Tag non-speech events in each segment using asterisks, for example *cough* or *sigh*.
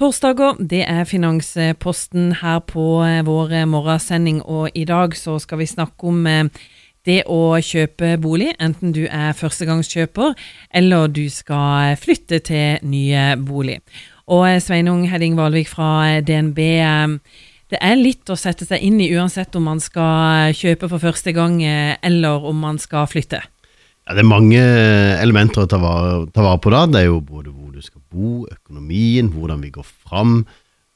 Torsdager, det er Finansposten her på eh, vår morgensending, og i dag så skal vi snakke om eh, det å kjøpe bolig, enten du er førstegangskjøper eller du skal flytte til nye bolig. Og eh, Sveinung Hedding Valvik fra DNB, det er litt å sette seg inn i uansett om man skal kjøpe for første gang eller om man skal flytte. Ja, det er mange elementer å ta vare, ta vare på da. Det er jo både du skal bo, økonomien, hvordan vi går fram,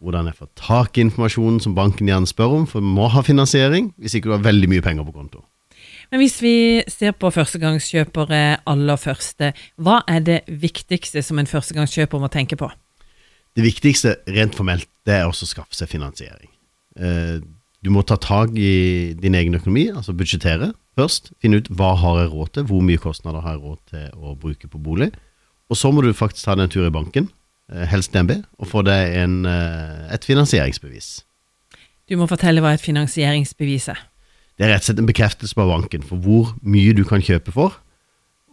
hvordan jeg får tak i informasjonen som banken gjerne spør om, for vi må ha finansiering hvis ikke du har veldig mye penger på konto. Men hvis vi ser på førstegangskjøpere aller første, hva er det viktigste som en førstegangskjøper må tenke på? Det viktigste rent formelt det er også å skaffe seg finansiering. Eh, du må ta tak i din egen økonomi, altså budsjettere først. Finne ut hva har jeg råd til, hvor mye kostnader har jeg råd til å bruke på bolig. Og så må du faktisk ta deg en tur i banken, eh, helst DNB, og få deg en, eh, et finansieringsbevis. Du må fortelle hva et finansieringsbevis er. Det er rett og slett en bekreftelse på banken for hvor mye du kan kjøpe for.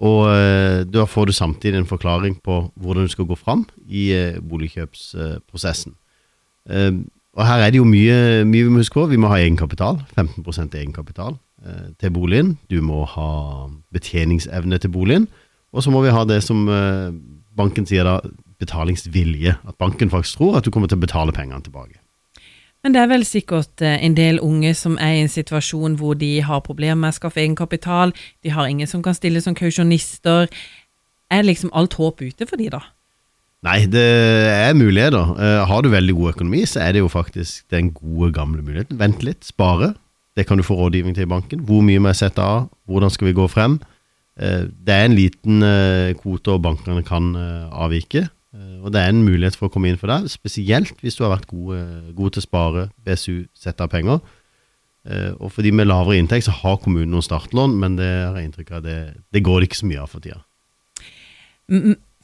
Og eh, da får du samtidig en forklaring på hvordan du skal gå fram i boligkjøpsprosessen. Og her er det jo mye, mye vi må huske på. Vi må ha egenkapital. 15% egenkapital til boligen. Du må ha betjeningsevne til boligen. Og så må vi ha det som eh, banken sier da, betalingsvilje. At banken faktisk tror at du kommer til å betale pengene tilbake. Men det er vel sikkert eh, en del unge som er i en situasjon hvor de har problemer med å skaffe egenkapital, de har ingen som kan stille som kausjonister. Er liksom alt håp ute for de da? Nei, det er muligheter. Uh, har du veldig god økonomi, så er det jo faktisk den gode, gamle muligheten. Vent litt, spare. Det kan du få rådgivning til i banken. Hvor mye må jeg sette av? Hvordan skal vi gå frem? Eh, det er en liten eh, kvote og bankene kan eh, avvike. Og det er en mulighet for å komme inn for deg, spesielt hvis du har vært god, god til å spare, BSU, sette av penger. Og for de med lavere inntekt så har kommunen noen startlån, men det har jeg inntrykk av det, det går det ikke så mye av for tida.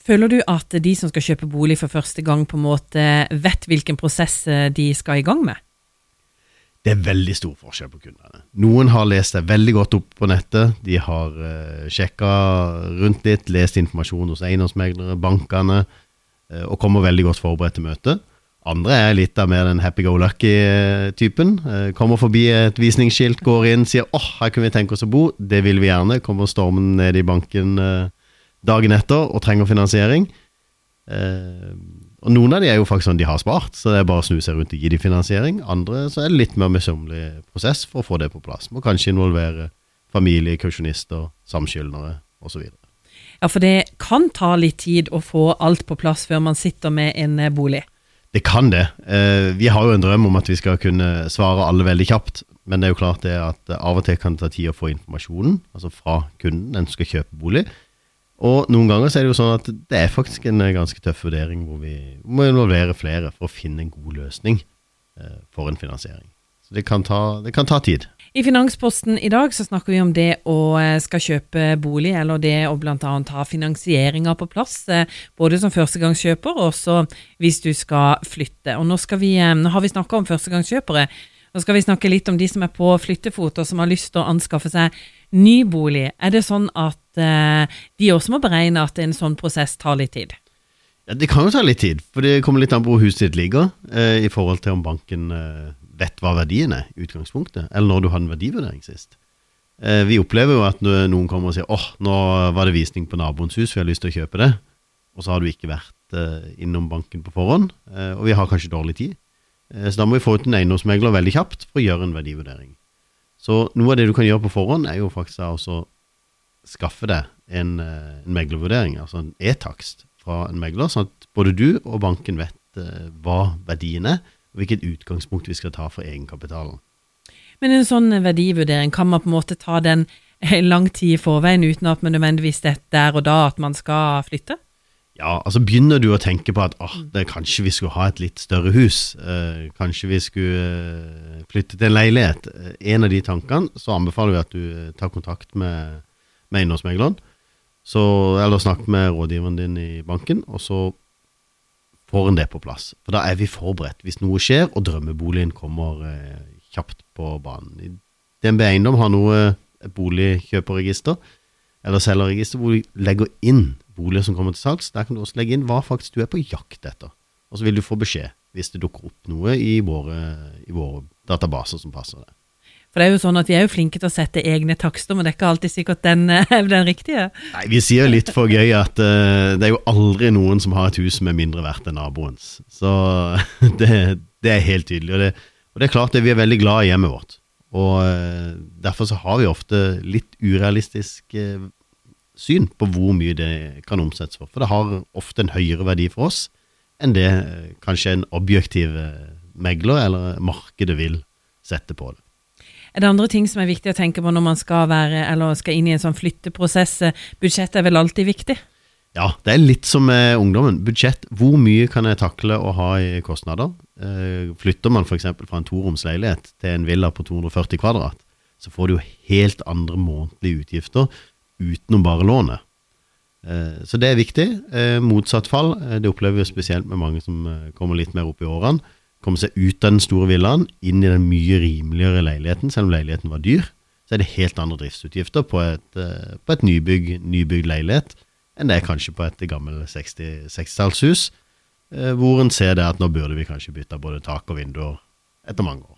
Føler du at de som skal kjøpe bolig for første gang, på en måte vet hvilken prosess de skal i gang med? Det er veldig stor forskjell på kundene. Noen har lest seg veldig godt opp på nettet. De har uh, eh, sjekka rundt litt, lest informasjon hos eiendomsmeglere, bankene, uh, og kommer veldig godt forberedt til møtet. Andre er litt av mer den happy go lucky-typen. Uh, kommer forbi et visningsskilt, går inn, sier 'åh, oh, her kunne vi tenke oss å bo', det vil vi gjerne. Kommer stormen ned i banken uh, dagen etter og trenger finansiering. Uh, og Noen av de er jo faktisk sånn de har spart, så det er bare å snu seg rundt og gi de finansiering. Andre så er det litt mer møysommelig prosess for å få det på plass. Må kanskje involvere familie, kausjonister, samskyldnere osv. Ja, for det kan ta litt tid å få alt på plass før man sitter med en eh, bolig? Det kan det. Eh, vi har jo en drøm om at vi skal kunne svare alle veldig kjapt. Men det er jo klart det at av og til kan det ta tid å få informasjonen, altså fra kunden, den som skal kjøpe bolig. Og noen ganger så er det jo sånn at det er faktisk en eh, ganske tøff vurdering hvor vi må involvere flere for å finne en god løsning eh, for en finansiering. Så det kan, ta, det kan ta tid. I Finansposten i dag så snakker vi om det å eh, skal kjøpe bolig, eller det å bl.a. ha finansieringa på plass, både som førstegangskjøper og også hvis du skal flytte. Og nå, vi, nå har vi snakka om førstegangskjøpere. Nå skal vi snakke litt om de som er på flyttefot og som har lyst til å anskaffe seg ny bolig. Er det sånn at de også må beregne at en sånn prosess tar litt tid? Ja, Det kan jo ta litt tid, for det kommer litt an på hvor huset ditt ligger, eh, i forhold til om banken eh, vet hva verdien er i utgangspunktet, eller når du hadde en verdivurdering sist. vi opplever jo at noen kommer og sier åh, nå var det visning på naboens hus, vi har lyst til å kjøpe det, og så har du ikke vært innom banken på forhånd, og vi har kanskje dårlig tid. så da må vi få ut en eiendomsmegler veldig kjapt for å gjøre en verdivurdering. Så noe av det du kan gjøre på forhånd, er jo faktisk å skaffe deg en, eh, en meglervurdering, altså en e-takst fra en megler, sånn at både du og banken vet uh, hva verdien er, og hvilket utgangspunkt vi skal ta for egenkapitalen. Men en sånn verdivurdering, kan man på en måte ta den lang tid i forveien uten at man nødvendigvis vet der og da at man skal flytte? Ja, altså begynner du å tenke på at oh, det, kanskje vi skulle ha et litt større hus, eh, kanskje vi skulle eh, flytte til en leilighet. Eh, en av de tankene, så anbefaler vi at du eh, tar kontakt med, med eiendomsmegleren, eller snakk med rådgiveren din i banken, og så får en det på plass. For da er vi forberedt hvis noe skjer og drømmeboligen kommer eh, kjapt på banen. DNB Eiendom har noe et boligkjøperregister, eller selgerregister, hvor du legger inn boliger som kommer til salgs. Der kan du også legge inn hva faktisk du er på jakt etter. og så vil du få beskjed hvis det dukker opp noe i våre, i våre databaser som passer det. For det er jo sånn at Vi er jo flinke til å sette egne takster, men det er ikke alltid sikkert den *laughs* er den riktige. Nei, Vi sier litt for gøy at uh, det er jo aldri noen som har et hus som er mindre verdt enn naboens. Så *laughs* det, det, er helt tydelig. Og det, og det er klart det, vi er veldig glad i hjemmet vårt. Og uh, Derfor så har vi ofte litt urealistisk uh, syn på hvor mye det kan omsettes for. For det har ofte en høyere verdi for oss enn det kanskje en objektiv megler eller markedet vil sette på det. Er det andre ting som er viktig å tenke på når man skal, være, skal inn i en sånn flytteprosess? Budsjett er vel alltid viktig? Ja, det er litt som med ungdommen. Budsjett. Hvor mye kan jeg takle å ha i kostnader? Eh, flytter man f.eks. fra en toroms leilighet til en villa på 240 kvadrat, så får du jo helt andre månedlige utgifter utenom bare lånet. Eh, så det er viktig. Eh, motsatt fall, det opplever vi spesielt med mange som kommer litt mer opp i årene komme seg ut av den store villaen, inn i den mye rimeligere leiligheten, selv om leiligheten var dyr, så er det helt andre driftsutgifter på et, eh, på et nybygg, nybygd leilighet enn det er kanskje på et gammelt 60-tallshus, 60 eh, hvor en ser det at nå burde vi kanskje bytte både tak og vinduer etter mange år.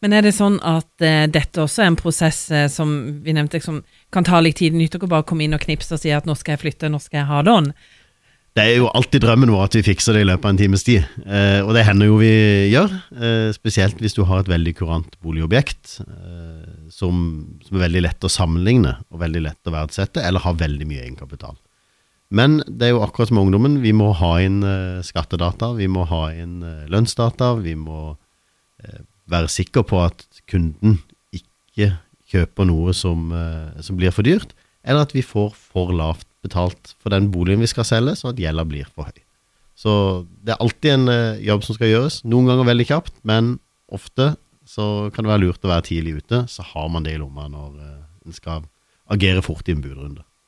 Men er det sånn at uh, dette også er en prosess uh, som vi nevnte, som kan ta litt tid? Nytter ikke bare å komme inn og knipse og si at nå skal jeg flytte, nå skal jeg ha on? Det er jo alltid drømmen vår at vi fikser det i løpet av en times tid, eh, og det hender jo vi gjør. Eh, spesielt hvis du har et veldig kurant boligobjekt eh, som, som, er veldig lett å sammenligne og veldig lett å verdsette, eller har veldig mye egenkapital. Men det er jo akkurat som ungdommen, vi må ha inn eh, skattedata, vi må ha inn eh, lønnsdata, vi må eh, være sikker på at kunden ikke kjøper noe som, som blir for dyrt, eller at vi får for lavt betalt for den boligen vi skal selge, sånn at gjelda blir for høy. Så det er alltid en uh, jobb som skal gjøres. Noen ganger veldig kjapt, men ofte så kan det være lurt å være tidlig ute. Så har man det i lomma når uh, en skal agere fort i en budrunde.